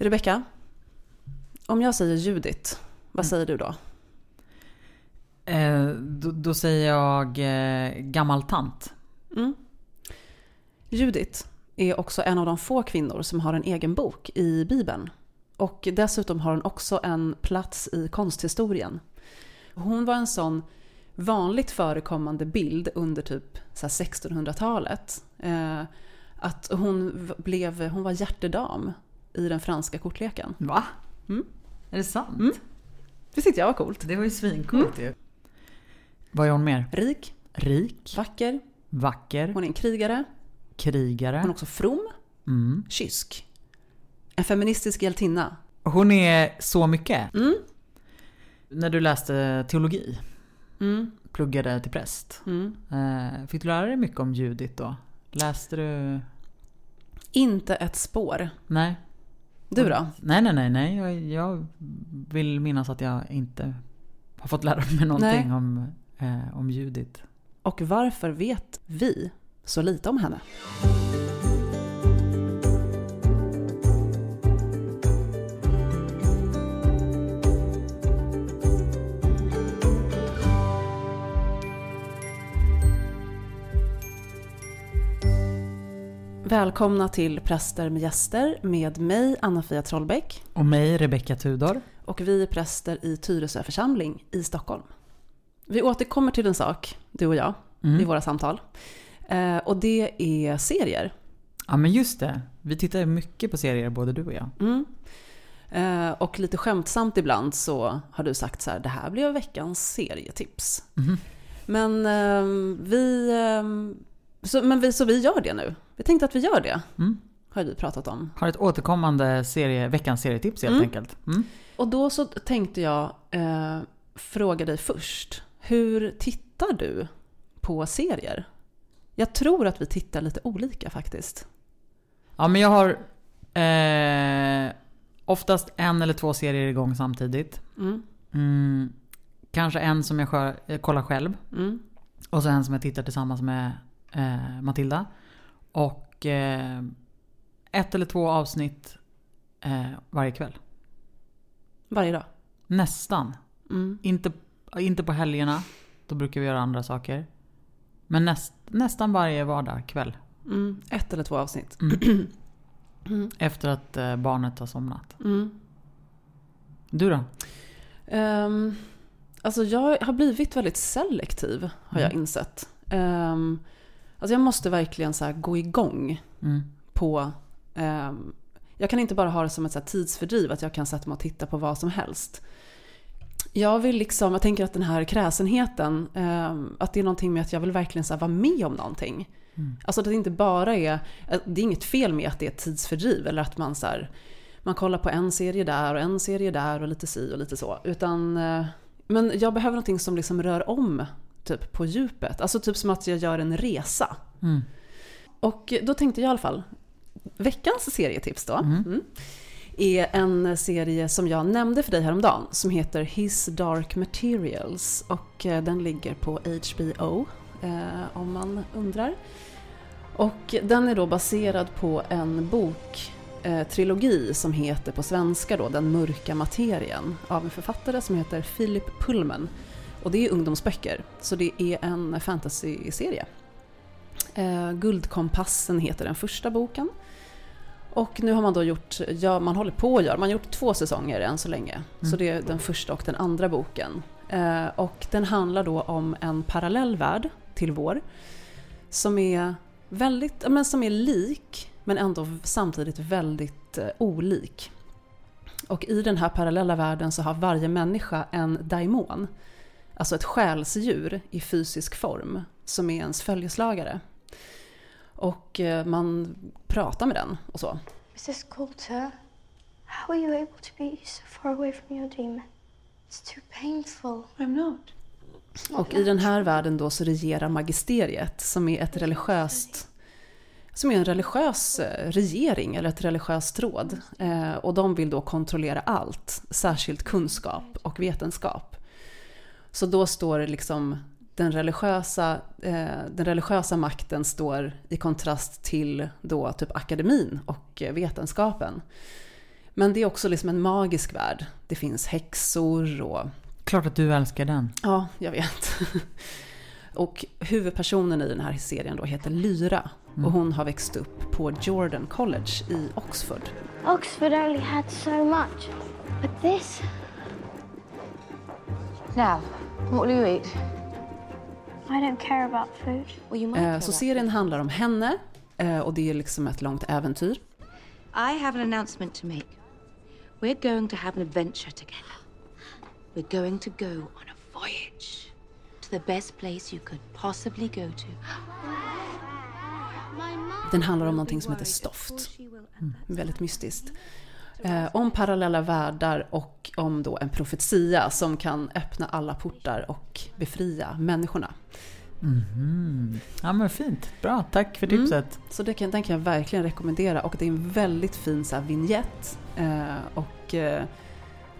Rebecka, om jag säger Judith, vad säger du då? Eh, då, då säger jag eh, gammal tant. Mm. Judith är också en av de få kvinnor som har en egen bok i Bibeln. Och dessutom har hon också en plats i konsthistorien. Hon var en sån vanligt förekommande bild under typ så här 1600-talet. Eh, att hon, blev, hon var hjärtedam i den franska kortleken. Va? Mm. Är det sant? Mm. Det tyckte jag var coolt. Det var ju svincoolt ju. Vad är hon mer? Rik, Rik, vacker, vacker, hon är en krigare, krigare. hon är också from, Mm. kysk. En feministisk hjältinna. Hon är så mycket. Mm. När du läste teologi, Mm. pluggade till präst. Mm. Eh, fick du lära dig mycket om Judit då? Läste du? Inte ett spår. Nej? Du då? Nej, nej, nej, nej. Jag, jag vill minnas att jag inte har fått lära mig någonting Nej. om, eh, om Judit. Och varför vet vi så lite om henne? Välkomna till Präster med gäster med mig Anna-Fia Trollbäck Och mig, Rebecka Tudor. och vi är präster i Tyresö församling i Stockholm. Vi återkommer till en sak, du och jag, Mm. i våra samtal. Eh, och det är serier. Ja, men just det. Vi tittar mycket på serier, både du och jag. Mm. Eh, och lite skämtsamt ibland så har du sagt så här, det här blev veckans serietips. Mhm. Men, eh, vi, eh, så, men vi, så vi gör det nu. Vi tänkte att vi gör det, Mm. har vi pratat om. Har ett återkommande serie, veckans serietips helt Mm. enkelt. Mm. Och då så tänkte jag eh, fråga dig först. Hur tittar du på serier? Jag tror att vi tittar lite olika faktiskt. Ja, men jag har eh, oftast en eller två serier igång samtidigt. Mm. Mm, kanske en som jag kollar själv. Mm. Och så en som jag tittar tillsammans med eh, Matilda. Och eh, ett eller två avsnitt eh, varje kväll. Varje dag. Nästan. Mm. Inte, inte på helgerna. Då brukar vi göra andra saker. Men näst, nästan varje vardag kväll. Mm. Ett eller två avsnitt. Mm. Efter att eh, barnet har somnat. Mm. Du då? Ehm, alltså jag har blivit väldigt selektiv har jag Mm. insett. Um, alltså jag måste verkligen så gå igång Mm. på... ehm, jag kan inte bara ha det som ett så tidsfördriv, att jag kan sätta mig och titta på vad som helst. Jag vill liksom, jag tänker att den här kräsenheten, ehm, att det är någonting med att jag vill verkligen så vara med om någonting. Mm. Alltså att det inte bara är, det är inget fel med att det är ett tidsfördriv eller att man så här, man kollar på en serie där och en serie där och lite si och lite så. Utan, eh, men jag behöver någonting som liksom rör om typ på djupet. Alltså typ som att jag gör en resa. Mm. Och då tänkte jag i alla fall, veckans serietips då. Mm. Mm, är en serie som jag nämnde för dig häromdagen som heter His Dark Materials. Och eh, den ligger på HBO eh, om man undrar. Och den är då baserad på en bok eh, trilogi som heter på svenska då Den mörka materien av en författare som heter Philip Pullman. Och det är ungdomsböcker, så det är en fantasyserie. Eh, Guldkompassen heter den första boken. Och nu har man då gjort, ja man håller på att göra, man har gjort två säsonger än så länge. Så Mm. det är den första och den andra boken. Eh, och den handlar då om en parallell värld till vår. Som är väldigt, men som är lik men ändå samtidigt väldigt eh, olik. Och i den här parallella världen så har varje människa en daimon. Alltså ett själsdjur i fysisk form som är ens följeslagare. Och eh, man pratar med den och så. Mrs. Coulter, how are you able to be so far away from your demon? It's too painful. I'm not. Och i den här världen då så regerar magisteriet som är ett religiöst som är en religiös eh, regering eller ett religiöst råd. Eh, och de vill då kontrollera allt, särskilt kunskap och vetenskap. Så då står liksom den religiösa, eh, den religiösa makten står i kontrast till då typ akademin och vetenskapen. Men det är också liksom en magisk värld. Det finns häxor och... Klart att du älskar den. Ja, jag vet. och huvudpersonen i den här serien då heter Lyra. Mm. Och hon har växt upp på Jordan College i Oxford. Oxford only had so much. But this, Now, what will you eat? I don't care about food. Well, Eh, Så serien handlar om henne eh, och det är liksom ett långt äventyr. I have an announcement to make. We're going to have an adventure together. We're going to go on a voyage to the best place you could possibly go to. Den handlar om någonting som heter stoft. Väldigt mystiskt. Eh, om parallella världar och om då en profetia som kan öppna alla portar och befria människorna. Ja men fint. Bra, tack för Mm. tipset. Så det kan, den kan jag verkligen rekommendera och det är en väldigt fin så här, vignett. Eh, och eh,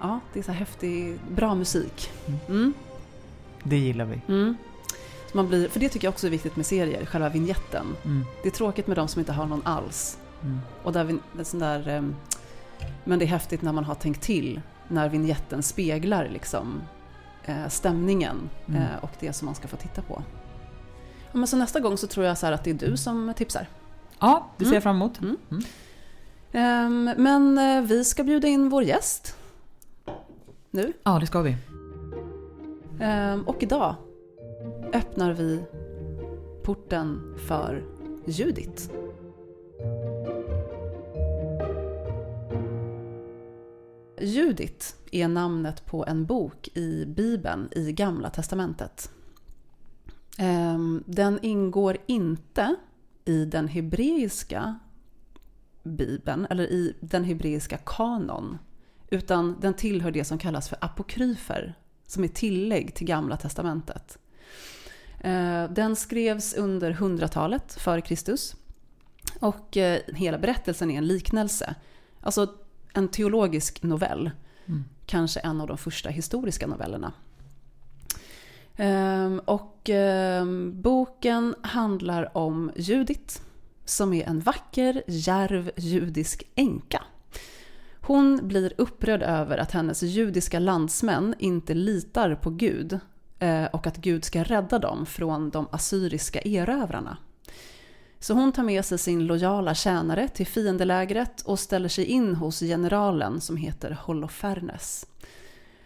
ja, det är så här häftig, bra musik. Mm, Det gillar vi. mm. Så man blir, för det tycker jag också är viktigt med serier, själva vignetten. Mm. Det är tråkigt med de som inte har någon alls. Mm. Och där, vin- en sån där, ehm, men det är häftigt när man har tänkt till, när vignetten speglar liksom, eh, stämningen Mm. eh, och det som man ska få titta på. Ja, men så nästa gång så tror jag så att det är du som tipsar. Ja, det ser Mm. jag fram emot. Mm. Mm. Ehm, men eh, vi ska bjuda in vår gäst nu. Ja, det ska vi. Ehm, och idag öppnar vi porten för Judit. Judit är namnet på en bok i Bibeln i Gamla Testamentet. Ehm, den ingår inte i den hebreiska Bibeln, eller i den hebreiska kanon, utan den tillhör det som kallas för apokryfer, som är tillägg till Gamla Testamentet. Ehm, den skrevs under 100-talet före Kristus och eh, hela berättelsen är en liknelse. Alltså en teologisk novell. Mm. Kanske en av de första historiska novellerna. Ehm, Och ehm, boken handlar om Judit som är en vacker, djärv judisk änka. Hon blir upprörd över att hennes judiska landsmän inte litar på Gud eh, och att Gud ska rädda dem från de assyriska erövrarna. Så hon tar med sig sin lojala tjänare till fiendelägret och ställer sig in hos generalen som heter Holofernes.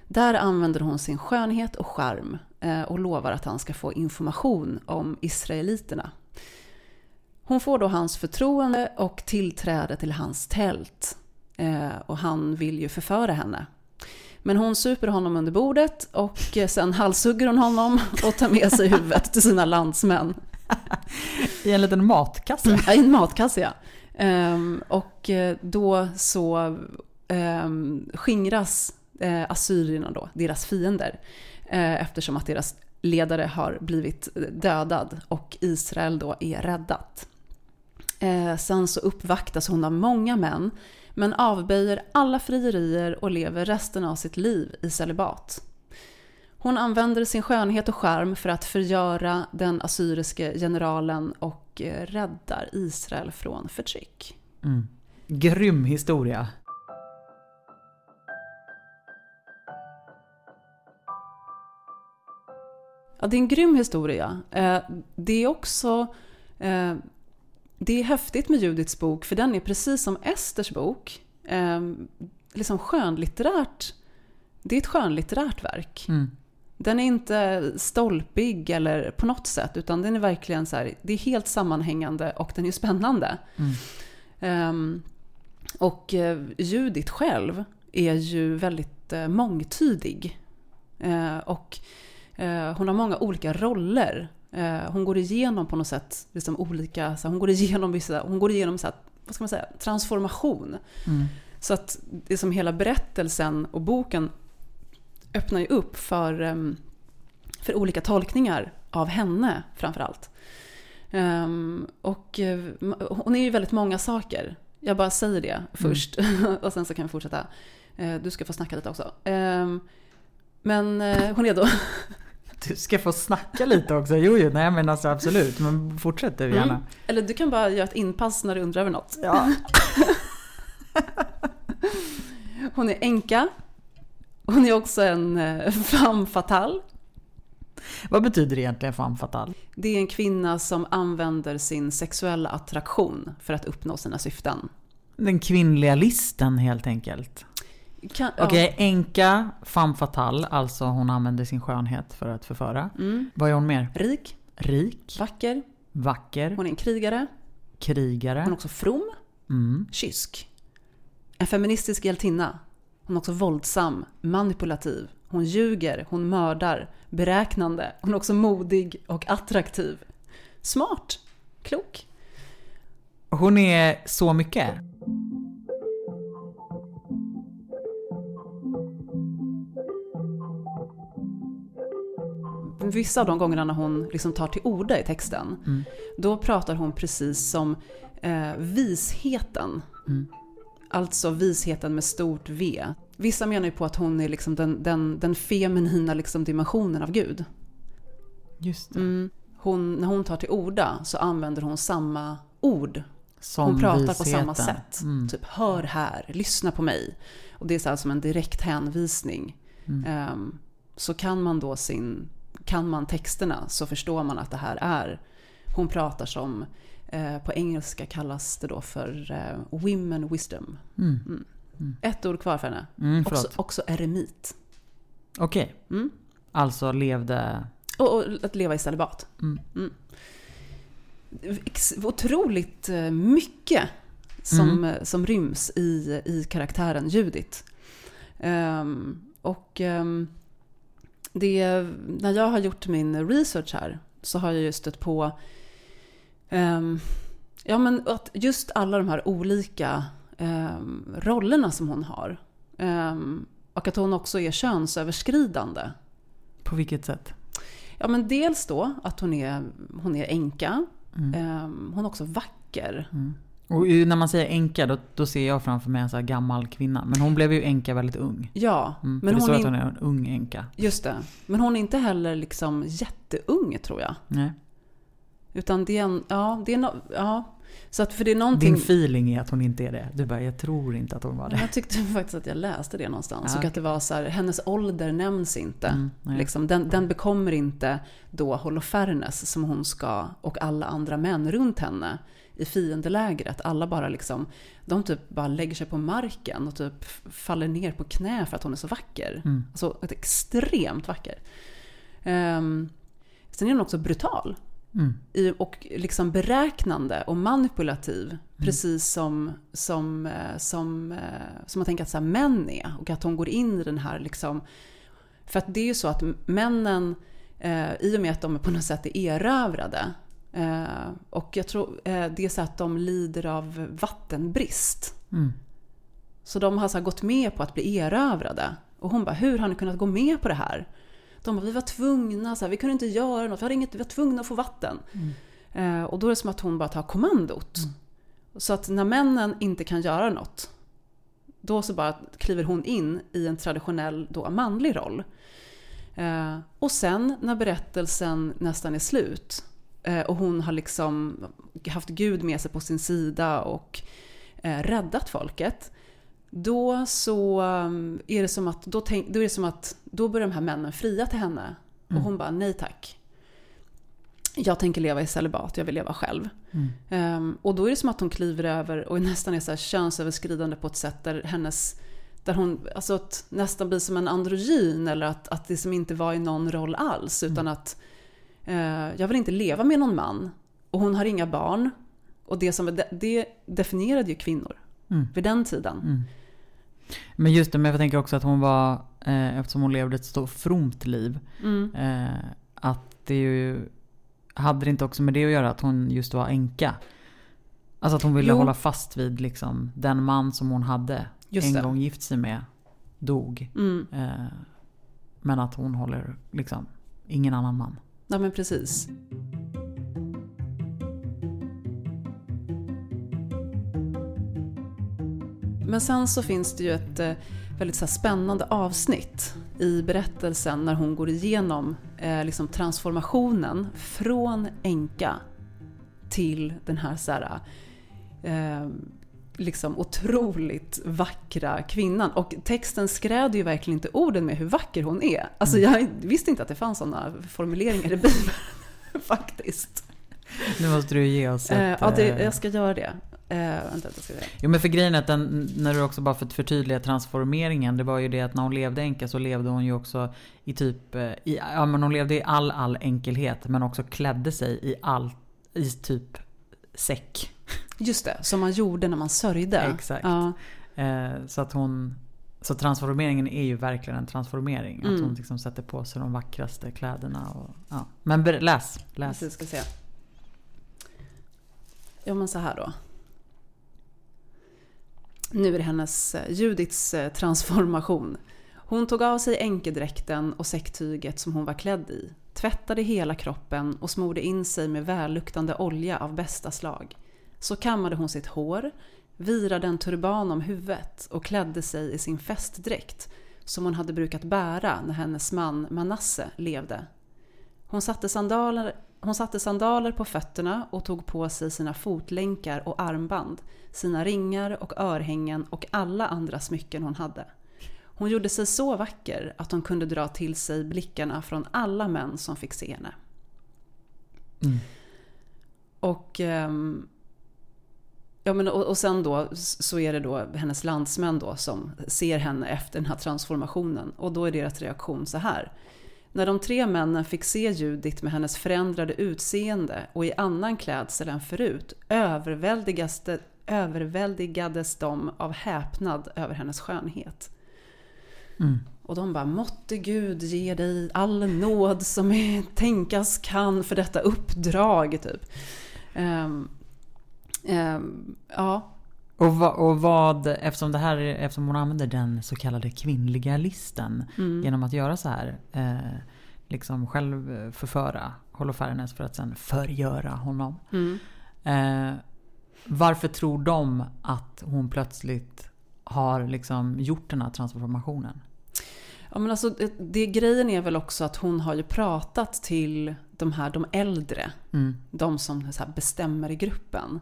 Där använder hon sin skönhet och charm eh, och lovar att han ska få information om israeliterna. Hon får då hans förtroende och tillträde till hans tält. Eh, och han vill ju förföra henne. Men hon super honom under bordet och eh, sen halshugger hon honom och tar med sig huvudet till sina landsmän. I en liten matkasse. Ja, I en matkasse ja. Um, och eh, då så um, skingras uh, assyrierna då, deras fiender. uh, eftersom att deras ledare har blivit dödad och Israel då är räddat. Uh, sen så uppvaktas hon av många män men avböjer alla frierier och lever resten av sitt liv i celibat. Hon använder sin skönhet och charm för att förgöra den assyriske generalen och eh, räddar Israel från förtryck. Mm. Grym historia. Ja, det är en grym historia. Eh, Det är också eh, det är häftigt med Judits bok för den är precis som Esters bok liksom skönlitterärt. Det är ett skönlitterärt verk. Mm. Den är inte stolpig eller på något sätt utan den är verkligen så här, det är helt sammanhängande och den är spännande. Mm. Ehm, och eh, Judit själv är ju väldigt eh, mångtydig. Eh, och eh, hon har många olika roller. Eh, hon går igenom på något sätt liksom olika, så här, hon går igenom vissa, hon går igenom så här, vad ska man säga, transformation. Mm. Så att det som hela berättelsen och boken öppnar ju upp för, em, för olika tolkningar av henne framförallt. Um, och eh, hon är ju väldigt många saker. Jag bara säger det först och sen så kan vi fortsätta. Eh, du ska få snacka lite också. Ehm, men eh, hon är då... Du ska få snacka lite också. Jo, jo, nej men alltså absolut. Men fortsätt du gärna. Mm. Eller du kan bara göra ett inpass när du undrar över något. Ja. Hon är änka. Hon är också en eh, femme fatale. Vad betyder egentligen femme fatale? Det är en kvinna som använder sin sexuella attraktion för att uppnå sina syften. Den kvinnliga listen helt enkelt. Kan, ja. Okej, änka, femme fatale, alltså hon använder sin skönhet för att förföra. Mm. Vad är hon mer? Rik, Rik, vacker, vacker, hon är en krigare, hon är krigare. också from, Mm. kysk. En feministisk hjältinna. Hon är också våldsam, manipulativ. Hon ljuger, hon mördar, beräknande. Hon är också modig och attraktiv. Smart, klok. Hon är så mycket. Vissa av de gångerna när hon liksom tar till orda i texten, Mm. då pratar hon precis som eh, visheten. Mm. Alltså visheten med stort V. Vissa menar ju på att hon är liksom den, den, den feminina liksom dimensionen av Gud. Just. Mm. Hon, när hon tar till orda så använder hon samma ord. Som Hon pratar på visheten. samma sätt. Mm. Typ hör här, lyssna på mig. Och det är så här som en direkt hänvisning. Mm. Ehm, så kan man då sin, kan man texterna så förstår man att det här är, hon pratar som, eh, på engelska kallas det då för eh, women wisdom. Mm. Ett ord kvar för henne. Mm, Också, också eremit. Okej. Mm. Alltså levde... Och, och att leva i celibat. Mm. Ex- Otroligt eh, mycket som, Mm. eh, som ryms i, i karaktären Judith. Ehm, och ehm, det, när jag har gjort min research här så har jag ju stött på ehm, ja, men att just alla de här olika rollerna som hon har. Ehm, och att hon också är könsöverskridande. På vilket sätt? Ja men dels då att hon är, hon är änka. Mm. Ehm, hon är också vacker. Och ju när man säger änka då, då ser jag framför mig en så gammal kvinna. Men hon blev ju änka väldigt ung. Ja, Mm. men det hon står att hon är en ung änka. just det. Men hon är inte heller liksom jätteung tror jag. Nej. Utan det är en, ja, det är no, ja. Så att för det är någonting. Din feeling är att hon inte är det. Du bara, jag tror inte att hon var det. Jag tyckte faktiskt att jag läste det någonstans. Ja, och att det var så här, hennes ålder nämns inte. Mm, liksom, den, den bekommer inte då Holofernes som hon ska och alla andra män runt henne i fiendelägret. Alla bara liksom, de typ bara lägger sig på marken och typ faller ner på knä för att hon är så vacker. Mm. Alltså extremt vacker. Um, sen är hon också brutal. Mm. i, och liksom beräknande och manipulativ. Precis som, som, eh, som, eh, som man tänker att så här, män är. Och att hon går in i den här liksom... För att det är ju så att männen, eh, i och med att de är på något sätt är erövrade. Eh, och jag tror eh, det är så att de lider av vattenbrist. Mm. Så de har så gått med på att bli erövrade. Och hon bara, hur har ni kunnat gå med på det här? De bara, vi var tvungna, så här, vi kunde inte göra något, vi, hade inget, vi var tvungna att få vatten. Eh, och då är det som att hon bara tar kommandot. Så att när männen inte kan göra något, då så bara kliver hon in i en traditionell då, manlig roll. Eh, och sen när berättelsen nästan är slut eh, och hon har liksom haft Gud med sig på sin sida och eh, räddat folket. Då så um, är det som att då, tänk, då är det som att då börjar de här männen fria till henne. Och hon bara nej tack. Jag tänker leva i celibat, jag vill leva själv. Ehm, och då är det som att hon kliver över och nästan är så här könsöverskridande på ett sätt där hennes där hon alltså att nästan blir som en androgyn eller att, att det som inte var i någon roll alls. Utan att eh, jag vill inte leva med någon man. Och hon har inga barn. Och det, som, det, det definierade ju kvinnor Mm. vid den tiden. Men just det, men jag tänker också att hon var, eh, eftersom hon levde ett så fromt liv, Mm. eh, att det ju, hade det inte också med det att göra att hon just var änka? Alltså att hon ville Jo. hålla fast vid liksom, den man som hon hade Just en det. gång gift sig med, dog. Mm. Eh, men att hon håller liksom ingen annan man. Ja men precis. Men sen så finns det ju ett eh, väldigt så spännande avsnitt i berättelsen när hon går igenom eh, liksom transformationen från änka till den här, så här eh, liksom otroligt vackra kvinnan. Och texten skräder ju verkligen inte orden med hur vacker hon är. Alltså jag visste inte att det fanns sådana formuleringar i Bibeln faktiskt. Nu måste du ge oss ett... Eh, ja, det, eh, jag ska göra det. Eh, vänta, jag ska. Jo men för grejen är att den, när du också bara för att förtydliga transformeringen. Det var ju det att när hon levde enka så levde hon ju också i typ... eh, I, ja men hon levde i all, all enkelhet. Men också klädde sig i all... I typ säck. Just det, som man gjorde när man sörjde. Exakt. Ja. Eh, så att hon... Så transformeringen är ju verkligen en transformering. Att Mm. hon liksom sätter på sig de vackraste kläderna. Och, ja. Men läs. läs. Precis, ska se. Ja men så här då. Nu är det hennes, eh, Judiths Judits transformation. Hon tog av sig änkedräkten och säcktyget som hon var klädd i, tvättade hela kroppen och smorde in sig med välluktande olja av bästa slag. Så kammade hon sitt hår, virade en turban om huvudet och klädde sig i sin festdräkt som hon hade brukat bära när hennes man Manasse levde. Hon satte sandaler, hon satte sandaler på fötterna och tog på sig sina fotlänkar och armband, sina ringar och örhängen och alla andra smycken hon hade. Hon gjorde sig så vacker att hon kunde dra till sig blickarna från alla män som fick se henne. Mm. Och, ehm, ja, men, och, och sen då så är det då hennes landsmän då som ser henne efter den här transformationen. Och då är deras reaktion så här. När de tre männen fick se Judit med hennes förändrade utseende och i annan klädsel än förut överväldigades, de av häpnad över hennes skönhet. Mm. Och de bara, måtte Gud ge dig all nåd som är, tänkas kan för detta uppdrag. Typ. Ehm, ehm, ja, Och, va, och vad, eftersom, det här, är- eftersom hon använder den så kallade kvinnliga listen mm. genom att göra så här. Eh, liksom själv förföra Holofernes för att sen förgöra honom. Mm. Eh, varför tror de att hon plötsligt har liksom gjort den här transformationen? Ja, men alltså, det, det, grejen är väl också att hon har ju pratat till de här de äldre. Mm. De som så bestämmer i gruppen.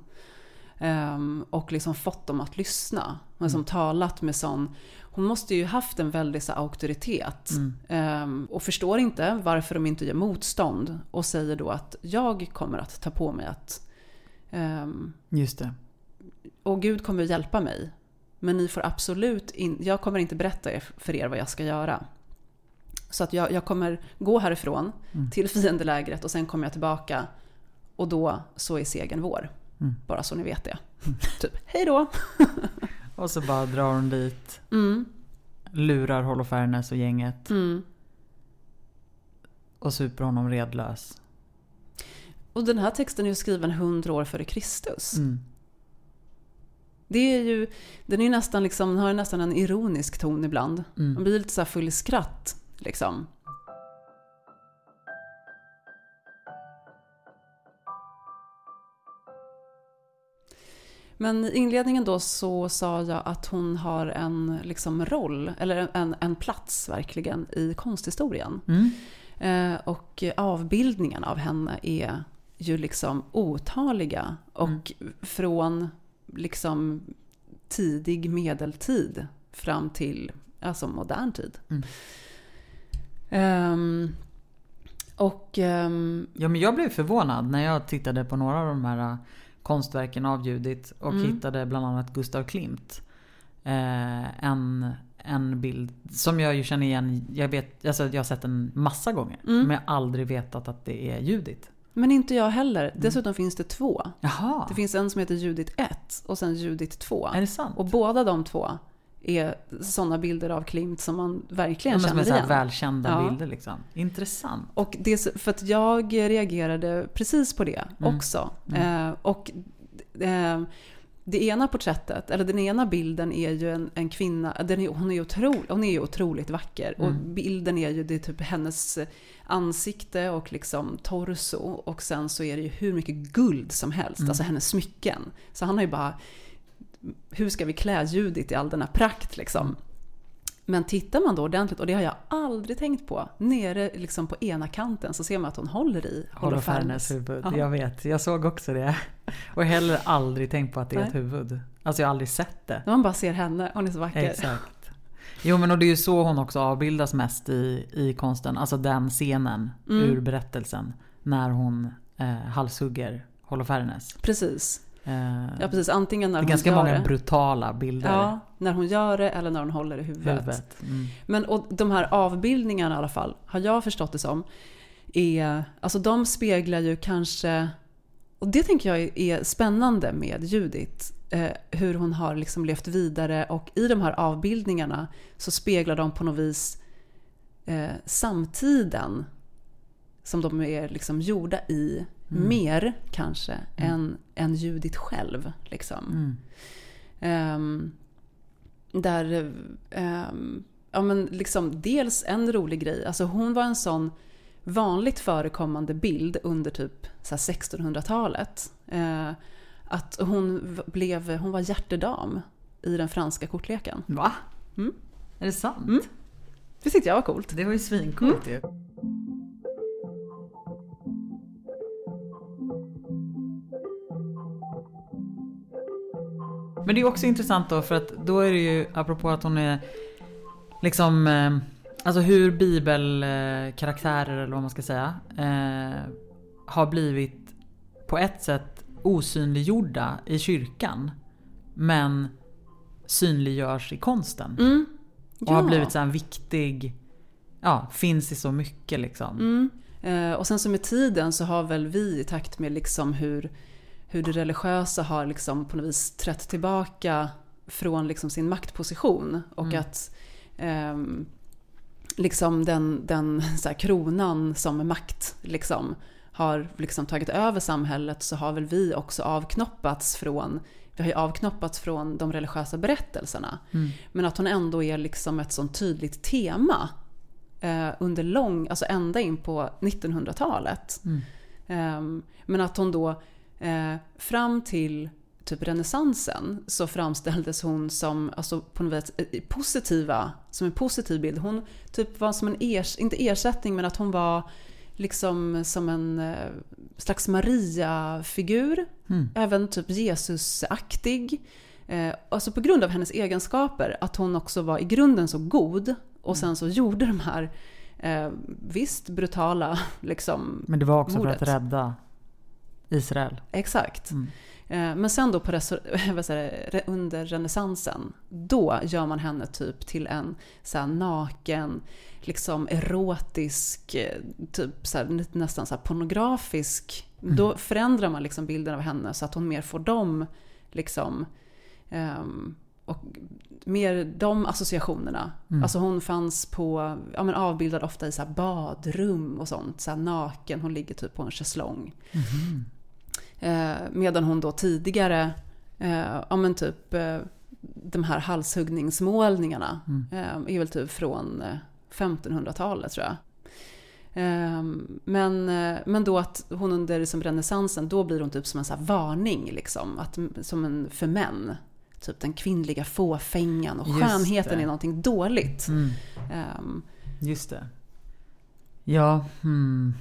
Ehm, och liksom fått dem att lyssna. Och som talat med sån... Hon måste ju haft en väldig så auktoritet. Mm. Ehm, och förstår inte varför de inte gör motstånd. Och säger då att jag kommer att ta på mig att... ehm, Just det. och Gud kommer att hjälpa mig. Men ni får absolut in, jag kommer inte berätta er- för er vad jag ska göra. Så att jag, jag kommer gå härifrån Mm. till fiendelägret och sen kommer jag tillbaka. Och då så är segern vår. Mm. Bara så ni vet det. Typ, hej då! Och så bara drar hon dit, Mm, lurar Holofernes och gänget mm. och super honom redlös. Och den här texten är ju skriven 100 år före Kristus. Mm. Det är ju, den är nästan liksom, den har nästan en ironisk ton ibland. Man Mm. blir lite så full i skratt. Liksom. Men i inledningen då så sa jag att hon har en liksom roll, eller en, en plats verkligen i konsthistorien. Mm. Eh, och avbildningarna av henne är ju liksom otaliga. Och från liksom tidig medeltid fram till alltså modern tid. Mm. Ehm, och ehm, Ja men jag blev förvånad när jag tittade på några av de här konstverken av Judit och Mm. hittade bland annat Gustav Klimt. Eh, en, en bild som jag ju känner igen. Jag, vet, alltså jag har sett den massa gånger. Mm. Men jag har aldrig vetat att det är Judit. Men inte jag heller. Dessutom finns det två. Jaha, Det finns en som heter Judit 1 och sen Judit 2. är det sant? Och båda de två är sådana bilder av Klimt som man Ja, verkligen som känner är igen. välkända Ja. bilder liksom. Intressant. Och det, för att jag reagerade precis på det Mm. också. Eh, och eh, det ena porträttet, eller den ena bilden är ju en, en kvinna, den är, hon, är otro, hon är ju otroligt vacker. Och Mm. bilden är ju det är typ hennes ansikte och liksom torso. Och sen så är det ju hur mycket guld som helst, Mm. alltså hennes smycken. Så han har ju bara, hur ska vi klä Judit i all denna prakt liksom? Men tittar man då ordentligt, och det har jag aldrig tänkt på, nere liksom på ena kanten så ser man att hon håller i Holofernes huvud. Ja. Jag vet, jag såg också det. Och heller aldrig tänkt på att det är ett Nej. huvud. Alltså jag har aldrig sett det. Man bara ser henne, hon är så vacker. Exakt. Jo men och det är ju så hon också avbildas mest i, i konsten. Alltså den scenen Mm. ur berättelsen. När hon eh, halshugger Holofernes. Precis. Eh, Ja precis, antingen när det är hon ganska gör många det. brutala bilder. Ja, när hon gör det eller när hon håller i huvudet. Huvudet. Mm. Men och de här avbildningarna i alla fall, har jag förstått det som, är, alltså de speglar ju kanske, och det tänker jag är- är spännande med Judith, eh, hur hon har liksom levt vidare och i de här avbildningarna så speglar de på något vis eh, samtiden som de är liksom gjorda i mer kanske än, än Judith själv. Liksom. Mm. Ehm, där, ehm, ja men liksom dels en rolig grej, alltså hon var en sån vanligt förekommande bild under typ så här 1600-talet. Eh, att hon blev, hon var hjärtedam i den franska kortleken. Va? Mm. Är det sant? Mm. Det tyckte jag var coolt. Det var ju svincoolt Mm. ju. Men det är också intressant då för att då är det ju apropå att hon är liksom eh, Alltså hur bibelkaraktärer eller vad man ska säga eh, har blivit på ett sätt osynliggjorda i kyrkan men synliggörs i konsten. Mm. Och har blivit så en viktig, ja, finns i så mycket liksom. Mm. Eh, och sen så med tiden så har väl vi i takt med liksom hur, hur det religiösa har liksom på något vis trätt tillbaka från liksom sin maktposition och Mm. att ehm, liksom den, den så här, kronan som makt liksom har liksom tagit över samhället så har väl vi också avknoppats från vi har ju avknoppats från de religiösa berättelserna. Mm. Men att hon ändå är liksom ett sånt tydligt tema eh, under lång, alltså ända in på 1900-talet. Mm. Ehm, men att hon då eh, fram till typ renässansen så framställdes hon som alltså på något vis eh, positiva, som en positiv bild. Hon typ var som en, ers, inte ersättning men att hon var liksom som en eh, slags Maria-figur. Mm. Även typ Jesusaktig. Eh, alltså på grund av hennes egenskaper, att hon också var i grunden så god och sen så gjorde de här eh, visst brutala liksom Men det var också mordet. för att rädda Israel. Exakt. Mm. Eh, Men sen då på det, under renässansen, då gör man henne typ till en så här naken, liksom erotisk, eh, typ så här, nästan så pornografisk. Då förändrar man liksom bilden av henne så att hon mer får dem, liksom, ehm, och mer de associationerna. Mm. Alltså hon fanns på, ja men avbildad ofta i så här badrum och sånt, så naken, hon ligger typ på en schäslong. Mhm. Eh, medan hon då tidigare, eh, ja men typ eh, de här halshuggningsmålningarna Mm. eh, är väl typ från eh, 1500-talet tror jag. Eh, men, eh, men då att hon under liksom renässansen, då blir hon typ som en så varning liksom, att, som en för män. Typ den kvinnliga fåfängan och Just skönheten det. är någonting dåligt. Mm. Just det. Ja, hmm.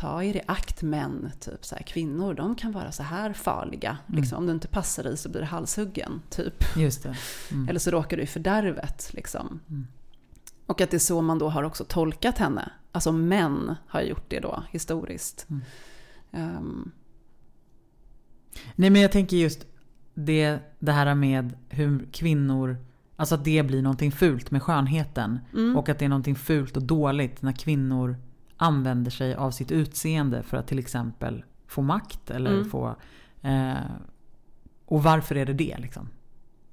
Ta er i akt män, typ så här, kvinnor de kan vara så här farliga. Mm. Liksom, om du inte passar dig så blir du halshuggen. Typ. just det. Mm. Eller så råkar du i fördärvet. Liksom. Mm. Och att det är så man då har också tolkat henne. Alltså män har gjort det då historiskt. Ehm, Nej men jag tänker just det, det här med hur kvinnor, alltså att det blir någonting fult med skönheten. mm, Och att det är någonting fult och dåligt när kvinnor använder sig av sitt utseende för att till exempel få makt eller Mm. få... Eh, och varför är det det liksom?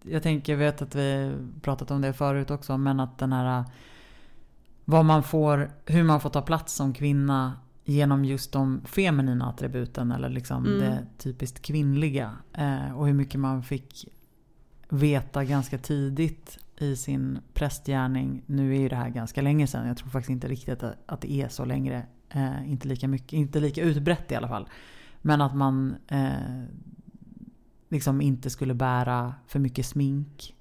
Jag tänker, jag vet att vi pratat om det förut också, men att den här... Vad man får, hur man får ta plats som kvinna genom just de feminina attributen eller liksom Mm. det typiskt kvinnliga. Eh, och hur mycket man fick veta ganska tidigt i sin prästgärning. Nu är ju det här ganska länge sedan. Jag tror faktiskt inte riktigt att, det är så längre. Eh, inte lika mycket, inte lika utbrett i alla fall. Men att man eh, liksom inte skulle bära för mycket smink.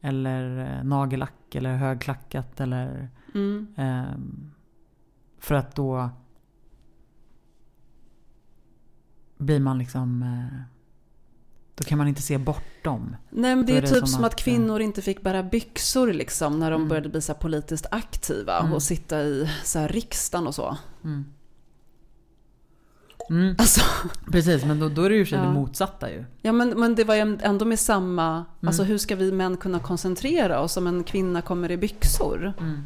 Eller eh, nagellack eller högklackat eller mm, Ehm, för att då blir man liksom... Då kan man inte se bortom. Nej men det är, är det typ som som att, att, kvinnor inte fick bära byxor liksom när de Mm. började bli så politiskt aktiva Mm. och sitta i så här riksdagen och så. Mm. Mm, Alltså, precis, men då, då är det ju Ja. det motsatta ju. ja men, men det var ju ändå med samma, Mm. alltså hur ska vi män kunna koncentrera oss om en kvinna kommer i byxor? Mm.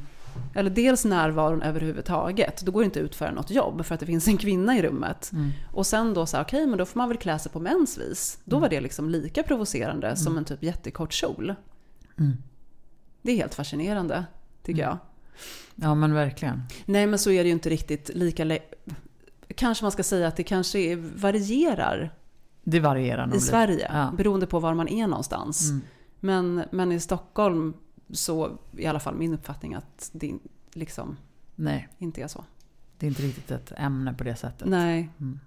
Eller dels närvaron överhuvudtaget, då går det inte att utföra något jobb för att det finns en kvinna i rummet. Mm. Och sen då så här, okej men då får man väl klä sig på mäns vis. Då var det liksom lika provocerande som en typ jättekort kjol. Mm. Det är helt fascinerande, tycker jag. Ja men verkligen. Nej men så är det ju inte riktigt lika Kanske man ska säga att det kanske varierar Det varierar nog i. Sverige Ja. beroende på var man är någonstans. Mm. Men, men i Stockholm så i alla fall min uppfattning att det liksom Nej, inte är så. det är inte riktigt ett ämne på det sättet. Nej. Mm.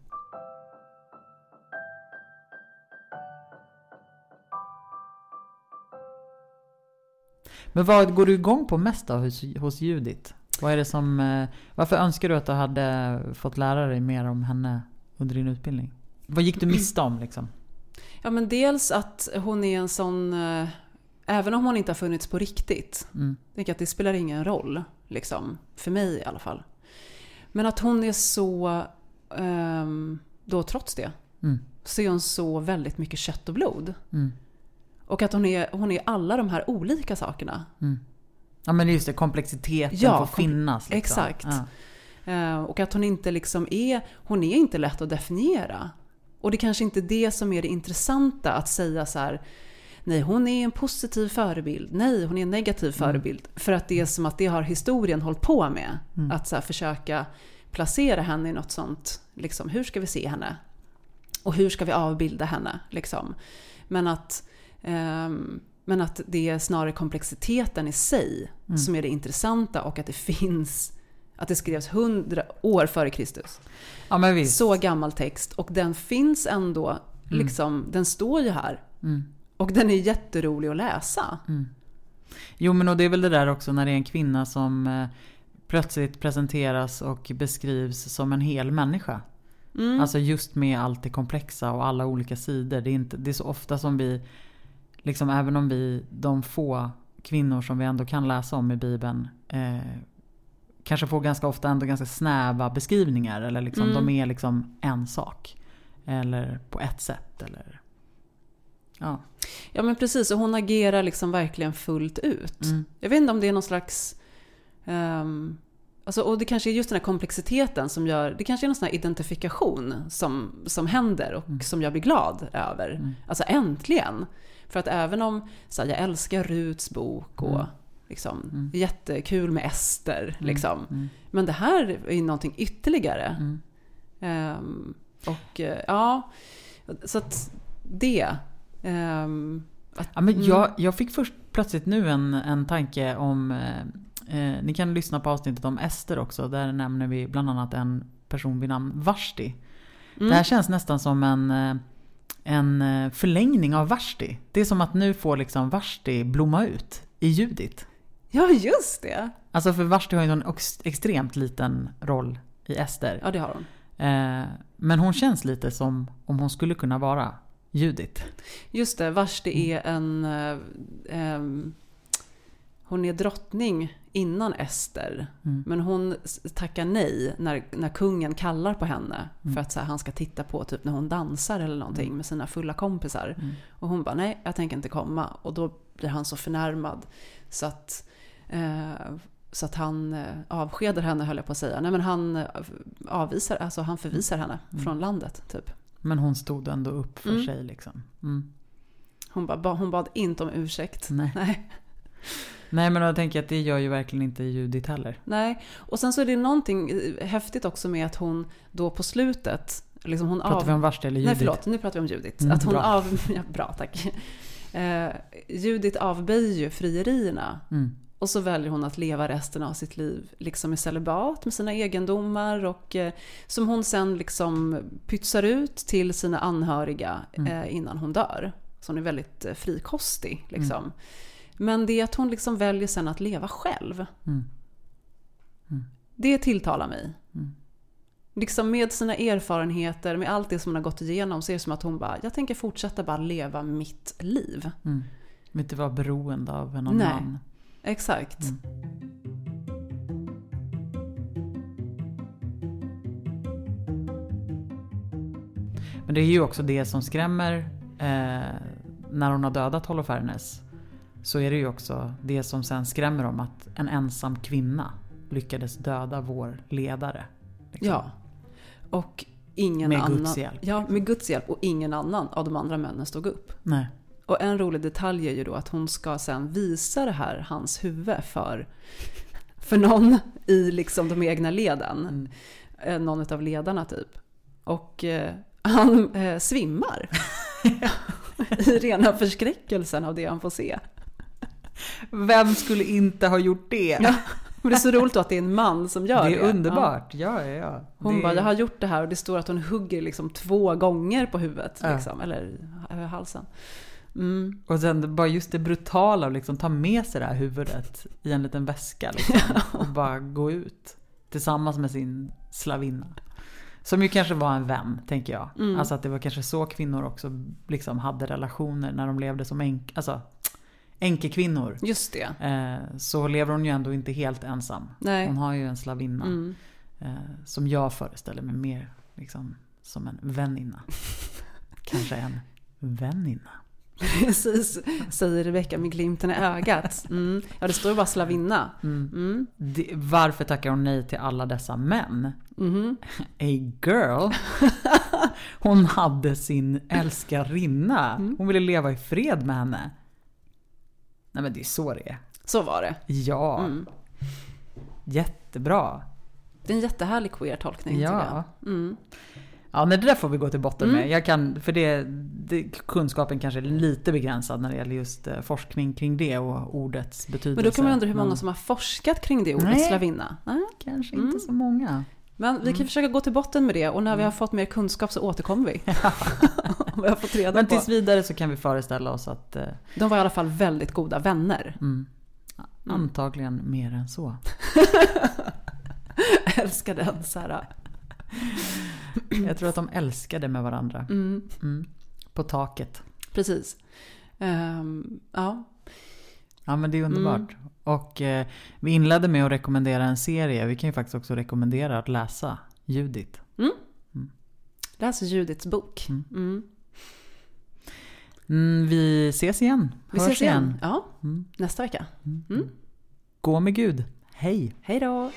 Men vad går du igång på mest då hos, hos Judit? Vad är det som, eh, varför önskar du att du hade fått lära dig mer om henne under din utbildning? Vad gick du miste om liksom? Ja men dels att hon är en sån, eh, även om hon inte har funnits på riktigt, Mm. tänker att det spelar ingen roll. Liksom, för mig i alla fall. Men att hon är så, ehm, då trots det, Mm. så är hon så väldigt mycket kött och blod. Mm. Och att hon är, hon är alla de här olika sakerna. Mm. Ja men just det, komplexiteten Ja, får kom- finnas. Liksom. exakt. Ja. Eh, och att hon inte liksom är, hon är inte lätt att definiera. Och det kanske inte är det som är det intressanta att säga så här. Nej, hon är en positiv förebild. Nej, hon är en negativ förebild. För att det är som att det har historien hållit på med. Att så försöka placera henne i något sånt. Liksom, hur ska vi se henne? Och hur ska vi avbilda henne? Liksom. Men, att, ehm, men att det är snarare komplexiteten i sig som är det intressanta och att det finns att det skrevs hundra år före Kristus. ja. Så gammal text och den finns ändå, liksom, den står ju här. Mm. Och den är jätterolig att läsa. Jo men och det är väl det där också när det är en kvinna som eh, plötsligt presenteras och beskrivs som en hel människa. Mm. Alltså just med allt det komplexa och alla olika sidor. Det är, inte, det är så ofta som vi, liksom även om vi, de få kvinnor som vi ändå kan läsa om i Bibeln, eh, kanske får ganska ofta ändå ganska snäva beskrivningar. Eller liksom, Mm. de är liksom en sak. Eller på ett sätt. Eller, ja. Ja men precis, och hon agerar liksom verkligen fullt ut. Mm. Jag vet inte om det är någon slags... ehm, alltså, och det kanske är just den här komplexiteten som gör... Det kanske är någon sån här identifikation som, som händer och Mm. som jag blir glad över. Alltså äntligen! För att även om så här, jag älskar Ruts bok och Mm. liksom, jättekul med Ester. Liksom. mm. Men det här är någonting ytterligare. Mm. Ehm, och eh, ja, så att det. Ehm, att, Ja, men mm. jag, jag fick först plötsligt nu en, en tanke om... Eh, eh, ni kan lyssna på avsnittet om Ester också. Där nämner vi bland annat en person vid namn Vashti. Mm. Det här känns nästan som en, eh, en eh, förlängning av Vashti. Det är som att nu får liksom Vashti blomma ut i Judit. Ja, just det! Alltså för Vashti har ju en ex- extremt liten roll i Ester. Ja, det har hon. Eh, men hon känns lite som om hon skulle kunna vara Judit. Just det, Vashti är en... eh, hon är drottning innan Ester. Mm. Men hon tackar nej när, när kungen kallar på henne. Mm. För att så här, han ska titta på typ när hon dansar eller någonting med sina fulla kompisar. Mm. Och hon bara, nej jag tänker inte komma. Och då blir han så förnärmad. Så att, eh, så att han eh, avskedar henne höll jag på att säga. Nej men han eh, avvisar, alltså han förvisar henne från landet typ. Men hon stod ändå upp för Mm. sig liksom. Mm. Hon, ba- hon bad inte om ursäkt. Nej. Nej. Nej men jag tänker att det gör ju verkligen inte Judit heller. Nej. Och sen så är det någonting eh, häftigt också med att hon då på slutet, liksom hon Pratar av... vi om Vashti eller Judit? Nej förlåt, nu pratar vi om Judit. Mm, att hon bra. av... Ja, bra tack. Eh, Judit avböjer ju frierierna. Mm. Och så väljer hon att leva resten av sitt liv liksom i celibat med sina egendomar och eh, som hon sen liksom pytsar ut till sina anhöriga Mm. eh, innan hon dör. Så hon är väldigt eh, frikostig liksom. Men det är att hon liksom väljer sen att leva själv. Mm. Det tilltalar mig. Liksom med sina erfarenheter, med allt det som hon har gått igenom så är det som att hon bara, jag tänker fortsätta bara leva mitt liv. Mm. Vill inte vara beroende av någon Nej. Exakt. Mm. Men det är ju också det som skrämmer eh, när hon har dödat Holofernes. Så är det ju också det som sen skrämmer om att en ensam kvinna lyckades döda vår ledare. liksom. Ja. Och ingen Med annan... Guds hjälp. Ja, med Guds hjälp. Och ingen annan av de andra männen stod upp. Nej. Och en rolig detalj är ju då att hon ska sen visa det här, hans huvud, för, för någon i liksom de egna leden. Mm. Eh, Någon av ledarna typ. Och eh, han eh, svimmar. I rena förskräckelsen av det han får se. Vem skulle inte ha gjort det? Ja, Men det är så roligt då att det är en man som gör det. det är underbart. Ja, ja, ja. Hon det... bara, jag har gjort det här och det står att hon hugger liksom två gånger på huvudet. Ja. Liksom, eller över halsen. Mm. Och sen bara just det brutala att liksom ta med sig det här huvudet i en liten väska liksom, och bara gå ut tillsammans med sin slavinna. Som ju kanske var en vän, tänker jag. Mm. Alltså att det var kanske så kvinnor också liksom hade relationer när de levde som änk, alltså, änkekvinnor. Just det. Eh, så lever hon ju ändå inte helt ensam. Nej. Hon har ju en slavinna. Mm. Eh, som jag föreställer mig mer liksom, som en väninna. kanske en väninna. Precis, säger Rebecka med glimten i ögat. Mm. Ja, det står ju bara slavinna. Mm. Mm. Det, varför tackar hon nej till alla dessa män? Mhm. A girl. Hon hade sin älskarinna. Mm. Hon ville leva i fred med henne. Nej men det är så det är. Så var det. Ja, Mm. jättebra. Det är en jättehärlig queer-tolkning Ja. tycker jag. Mm. Ja, nej, det där får vi gå till botten Mm. med. Jag kan, för det, det, kunskapen kanske är lite begränsad när det gäller just eh, forskning kring det och ordets betydelse. Men då kan man undra hur många Men som har forskat kring det ordet Nej. slavinna. Nej. Kanske Mm. inte så många. Men vi kan försöka gå till botten med det och när vi har fått mer kunskap så återkommer vi. Om vi har fått reda Men på. tills vidare så kan vi föreställa oss att eh, De var i alla fall väldigt goda vänner. mm, antagligen mer än så. Älskar den så här. Jag tror att de älskade med varandra. Mm, Mm. På taket. precis. Ehm, ja. Ja men det är underbart. Mm. Och eh, vi inledde med att rekommendera en serie. Vi kan ju faktiskt också rekommendera att läsa Judit. Läs Judiths bok. Mm. Mm. Mm, vi ses igen. Vi Hörs ses igen. Ja, Mm. nästa vecka. Mm. Mm. Gå med Gud. Hej! Hej då!